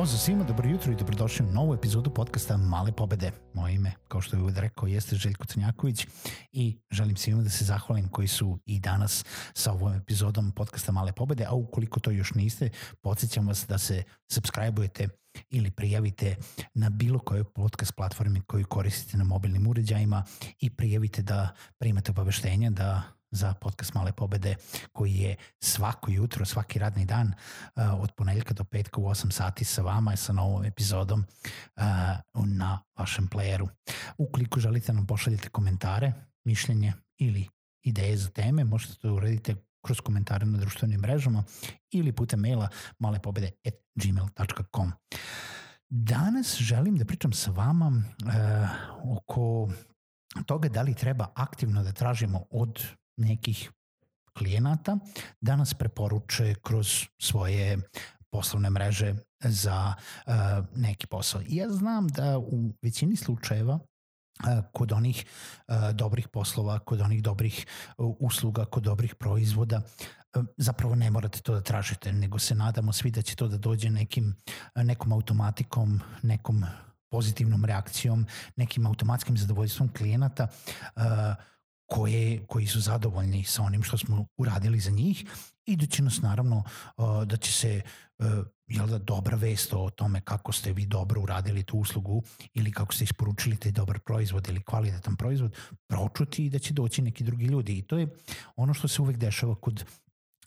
Pozdrav svima, dobro jutro i dobrodošli u novu epizodu podcasta Male pobede. Moje ime, kao što je uvijek rekao, jeste Željko Crnjaković i želim svima da se zahvalim koji su i danas sa ovom epizodom podcasta Male pobede, a ukoliko to još niste, podsjećam vas da se subscribe-ujete ili prijavite na bilo kojoj podcast platformi koju koristite na mobilnim uređajima i prijavite da primate obaveštenja da za podcast Male pobede koji je svako jutro, svaki radni dan uh, od ponedeljka do petka u 8 sati sa vama i sa novom epizodom uh, na vašem playeru. Ukoliko želite nam pošaljite komentare, mišljenje ili ideje za teme, možete to uraditi kroz komentare na društvenim mrežama ili putem maila malepobede.gmail.com. Danas želim da pričam sa vama uh, oko toga da li treba aktivno da tražimo od nekih klijenata da nas preporuče kroz svoje poslovne mreže za uh, neki posao. I ja znam da u većini slučajeva uh, kod onih uh, dobrih poslova, kod onih dobrih usluga, kod dobrih proizvoda, zapravo ne morate to da tražite, nego se nadamo svi da će to da dođe nekim, nekom automatikom, nekom pozitivnom reakcijom, nekim automatskim zadovoljstvom klijenata koje, koji su zadovoljni sa onim što smo uradili za njih. I da će nas naravno uh, da će se uh, jel da dobra vest o tome kako ste vi dobro uradili tu uslugu ili kako ste isporučili taj dobar proizvod ili kvalitetan proizvod pročuti i da će doći neki drugi ljudi. I to je ono što se uvek dešava kod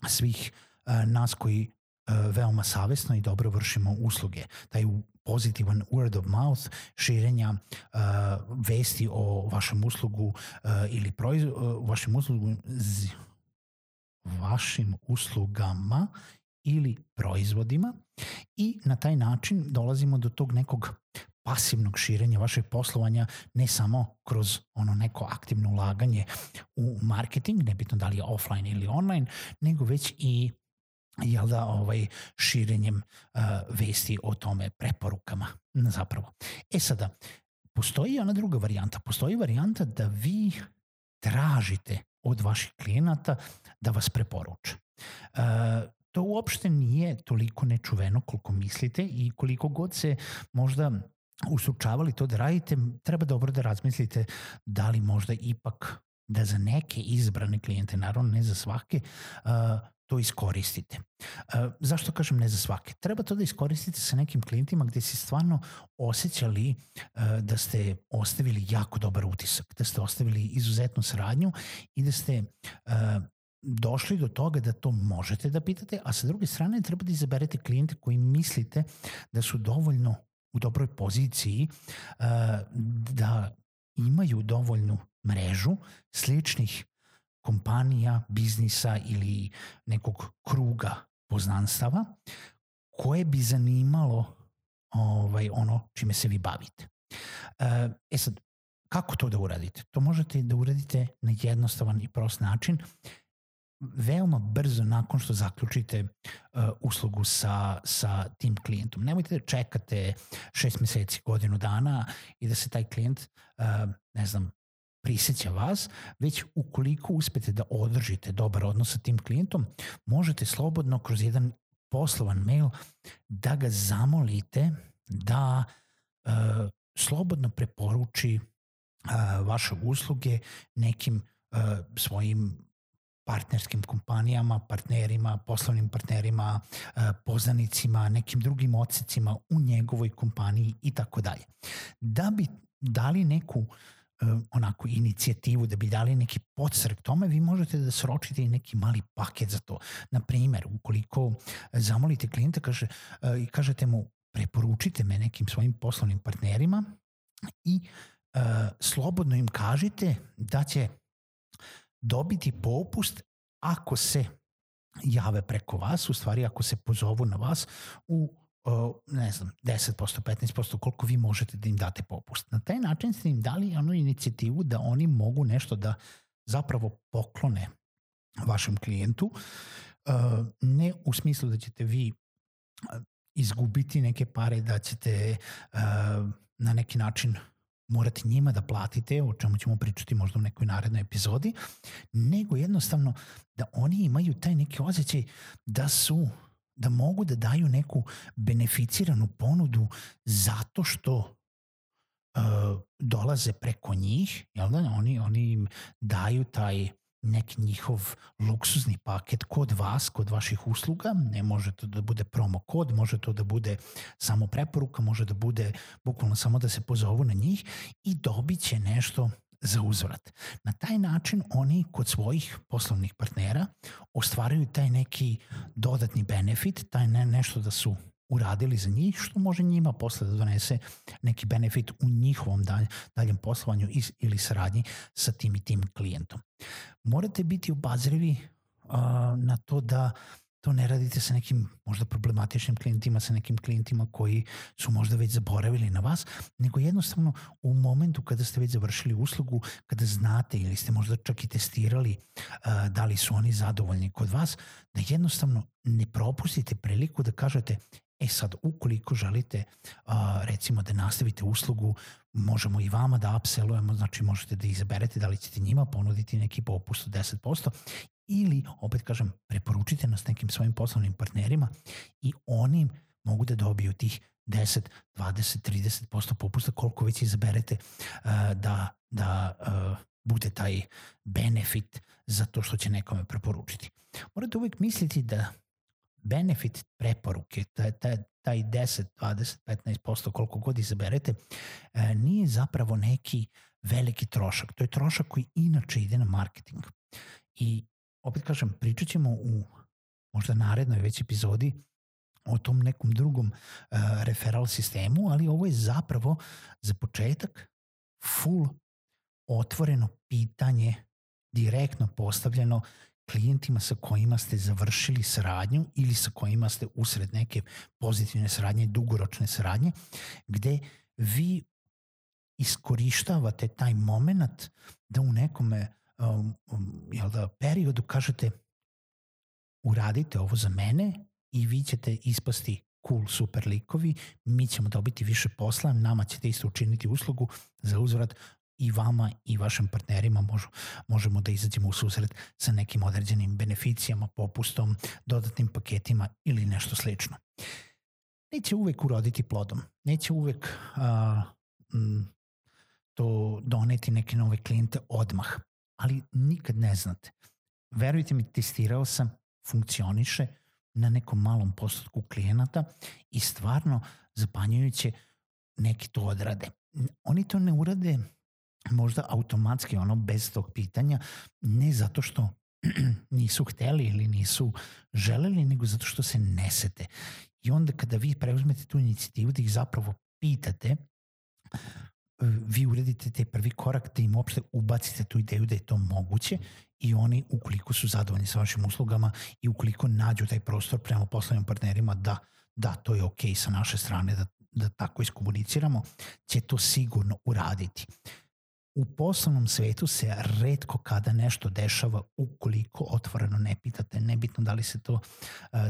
svih uh, nas koji veoma savesno i dobro vršimo usluge. Taj pozitivan word of mouth, širenja uh, vesti o vašem uslugu uh, ili proiz, uh, vašim uslugu z, vašim uslugama ili proizvodima i na taj način dolazimo do tog nekog pasivnog širenja vašeg poslovanja ne samo kroz ono neko aktivno ulaganje u marketing, nebitno da li je offline ili online, nego već i jel da, ovaj, širenjem uh, vesti o tome, preporukama zapravo. E sada, postoji ona druga varijanta. Postoji varijanta da vi tražite od vaših klijenata da vas preporuče. Uh, to uopšte nije toliko nečuveno koliko mislite i koliko god se možda usučavali to da radite, treba dobro da razmislite da li možda ipak da za neke izbrane klijente, naravno ne za svake, uh, to iskoristite. E, zašto kažem ne za svake? Treba to da iskoristite sa nekim klijentima gde si stvarno osjećali e, da ste ostavili jako dobar utisak, da ste ostavili izuzetnu saradnju i da ste e, došli do toga da to možete da pitate, a sa druge strane treba da izaberete klijente koji mislite da su dovoljno u dobroj poziciji uh, da imaju dovoljnu mrežu sličnih kompanija, biznisa ili nekog kruga poznanstava koje bi zanimalo ovaj, ono čime se vi bavite. E, e sad, kako to da uradite? To možete da uradite na jednostavan i prost način veoma brzo nakon što zaključite uh, uslugu sa, sa tim klijentom. Nemojte da čekate šest meseci, godinu dana i da se taj klijent, uh, ne znam, priseća vas, već ukoliko uspete da održite dobar odnos sa tim klijentom, možete slobodno kroz jedan poslovan mail da ga zamolite da e, slobodno preporuči e, vaše usluge nekim e, svojim partnerskim kompanijama, partnerima, poslovnim partnerima, e, poznanicima, nekim drugim odsecima u njegovoj kompaniji i tako dalje. Da bi dali neku onako inicijativu da bi dali neki podstrek tome, vi možete da sročite i neki mali paket za to. Na primer, ukoliko zamolite klijenta kaže, uh, i kažete mu preporučite me nekim svojim poslovnim partnerima i uh, slobodno im kažite da će dobiti popust ako se jave preko vas, u stvari ako se pozovu na vas u ne znam, 10%, 15%, koliko vi možete da im date popust. Na taj način ste im dali onu inicijativu da oni mogu nešto da zapravo poklone vašem klijentu, ne u smislu da ćete vi izgubiti neke pare, da ćete na neki način morati njima da platite, o čemu ćemo pričati možda u nekoj narednoj epizodi, nego jednostavno da oni imaju taj neki osjećaj da su da mogu da daju neku beneficiranu ponudu zato što uh, dolaze preko njih, jel da, oni, oni im daju taj neki njihov luksuzni paket kod vas, kod vaših usluga, ne može to da bude promo kod, može to da bude samo preporuka, može da bude bukvalno samo da se pozovu na njih i dobit će nešto za uzvrat. Na taj način oni kod svojih poslovnih partnera ostvaraju taj neki dodatni benefit, taj ne, nešto da su uradili za njih, što može njima posle da donese neki benefit u njihovom dalj, daljem poslovanju ili saradnji sa tim i tim klijentom. Morate biti obazrivi uh, na to da to ne radite sa nekim možda problematičnim klijentima, sa nekim klijentima koji su možda već zaboravili na vas, nego jednostavno u momentu kada ste već završili uslugu, kada znate ili ste možda čak i testirali uh, da li su oni zadovoljni kod vas, da jednostavno ne propustite priliku da kažete E sad, ukoliko želite a, recimo da nastavite uslugu, možemo i vama da upsellujemo, znači možete da izaberete da li ćete njima ponuditi neki popust od 10% ili, opet kažem, preporučite nas nekim svojim poslovnim partnerima i oni mogu da dobiju tih 10, 20, 30% popusta koliko već izaberete da, da bude taj benefit za to što će nekome preporučiti. Morate uvijek misliti da benefit preporuke, taj, taj, taj 10, 20, 15%, koliko god izaberete, e, nije zapravo neki veliki trošak. To je trošak koji inače ide na marketing. I opet kažem, pričat ćemo u možda narednoj već epizodi o tom nekom drugom uh, referral sistemu, ali ovo je zapravo za početak full otvoreno pitanje direktno postavljeno klijentima sa kojima ste završili saradnju ili sa kojima ste usred neke pozitivne saradnje, dugoročne saradnje, gde vi iskorištavate taj moment da u nekome um, um, jel da, periodu kažete uradite ovo za mene i vi ćete ispasti cool, super likovi, mi ćemo dobiti više posla, nama ćete isto učiniti uslugu za uzvrat i vama i vašim partnerima možu, možemo da izađemo u susret sa nekim određenim beneficijama, popustom, dodatnim paketima ili nešto slično. Neće uvek uroditi plodom, neće uvek a, m, to doneti neke nove klijente odmah, ali nikad ne znate. Verujte mi, testirao sam, funkcioniše na nekom malom postotku klijenata i stvarno zapanjujuće neki to odrade. Oni to ne urade možda automatski ono bez tog pitanja, ne zato što nisu hteli ili nisu želeli, nego zato što se nesete. I onda kada vi preuzmete tu inicijativu da ih zapravo pitate, vi uredite taj prvi korak da im uopšte ubacite tu ideju da je to moguće i oni ukoliko su zadovoljni sa vašim uslugama i ukoliko nađu taj prostor prema poslovnim partnerima da da, to je ok sa naše strane da, da tako iskomuniciramo, će to sigurno uraditi. U poslovnom svetu se redko kada nešto dešava ukoliko otvoreno ne pitate, nebitno da li se to uh,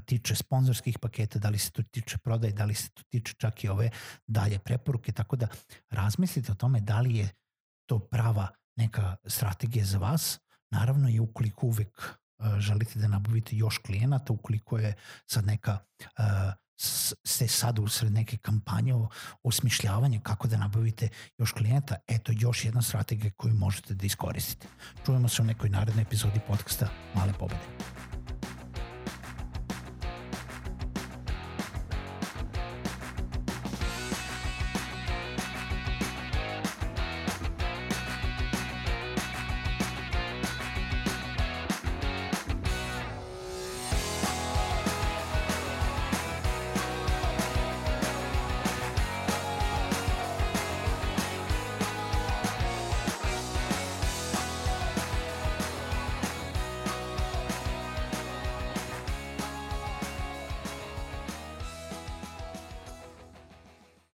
tiče sponzorskih paketa, da li se to tiče prodaje, da li se to tiče čak i ove dalje preporuke, tako da razmislite o tome da li je to prava neka strategija za vas, naravno i ukoliko uvek uh, želite da nabavite još klijenata, ukoliko je sad neka uh, ste sad usred neke kampanje o osmišljavanja kako da nabavite još klijenta, eto još jedna strategija koju možete da iskoristite. Čujemo se u nekoj narednoj epizodi podcasta Male pobede.